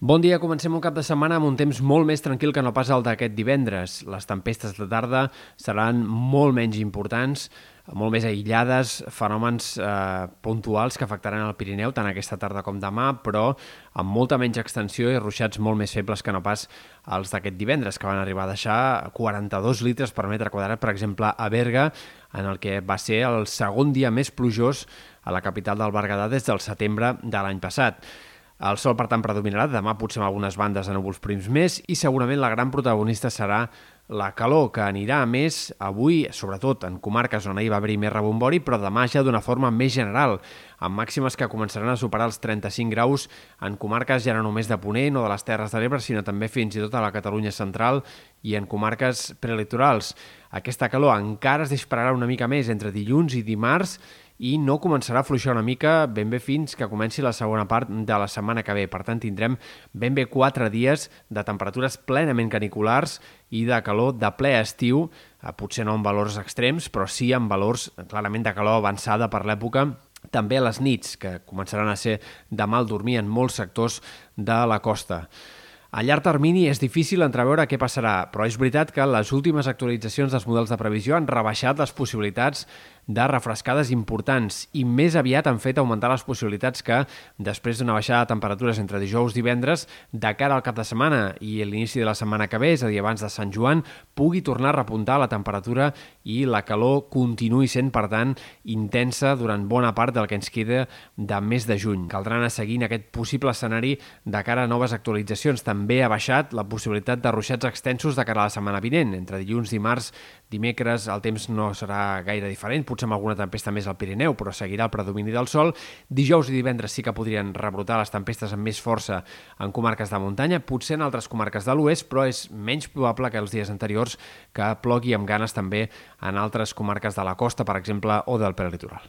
Bon dia, comencem un cap de setmana amb un temps molt més tranquil que no pas el d'aquest divendres. Les tempestes de tarda seran molt menys importants, molt més aïllades, fenòmens eh, puntuals que afectaran el Pirineu tant aquesta tarda com demà, però amb molta menys extensió i ruixats molt més febles que no pas els d'aquest divendres, que van arribar a deixar 42 litres per metre quadrat, per exemple, a Berga, en el que va ser el segon dia més plujós a la capital del Berguedà des del setembre de l'any passat. El sol, per tant, predominarà. Demà potser amb algunes bandes de núvols prims més i segurament la gran protagonista serà la calor, que anirà a més avui, sobretot en comarques on ahir va haver-hi més rebombori, però demà ja d'una forma més general, amb màximes que començaran a superar els 35 graus en comarques ja no només de Ponent o de les Terres de l'Ebre, sinó també fins i tot a la Catalunya central i en comarques prelitorals. Aquesta calor encara es dispararà una mica més entre dilluns i dimarts i no començarà a fluixar una mica ben bé fins que comenci la segona part de la setmana que ve. Per tant, tindrem ben bé quatre dies de temperatures plenament caniculars i de calor de ple estiu, eh, potser no en valors extrems, però sí en valors clarament de calor avançada per l'època també a les nits, que començaran a ser de mal dormir en molts sectors de la costa. A llarg termini és difícil entreveure què passarà, però és veritat que les últimes actualitzacions dels models de previsió han rebaixat les possibilitats de refrescades importants i més aviat han fet augmentar les possibilitats que, després d'una baixada de temperatures entre dijous i divendres, de cara al cap de setmana i l'inici de la setmana que ve, és a dir, abans de Sant Joan, pugui tornar a repuntar la temperatura i la calor continuï sent, per tant, intensa durant bona part del que ens queda de mes de juny. Caldrà anar seguint aquest possible escenari de cara a noves actualitzacions. També ha baixat la possibilitat de ruixats extensos de cara a la setmana vinent. Entre dilluns, dimarts, dimecres, el temps no serà gaire diferent, potser amb alguna tempesta més al Pirineu, però seguirà el predomini del sol. Dijous i divendres sí que podrien rebrotar les tempestes amb més força en comarques de muntanya, potser en altres comarques de l'oest, però és menys probable que els dies anteriors que plogui amb ganes també en altres comarques de la costa, per exemple, o del prelitoral.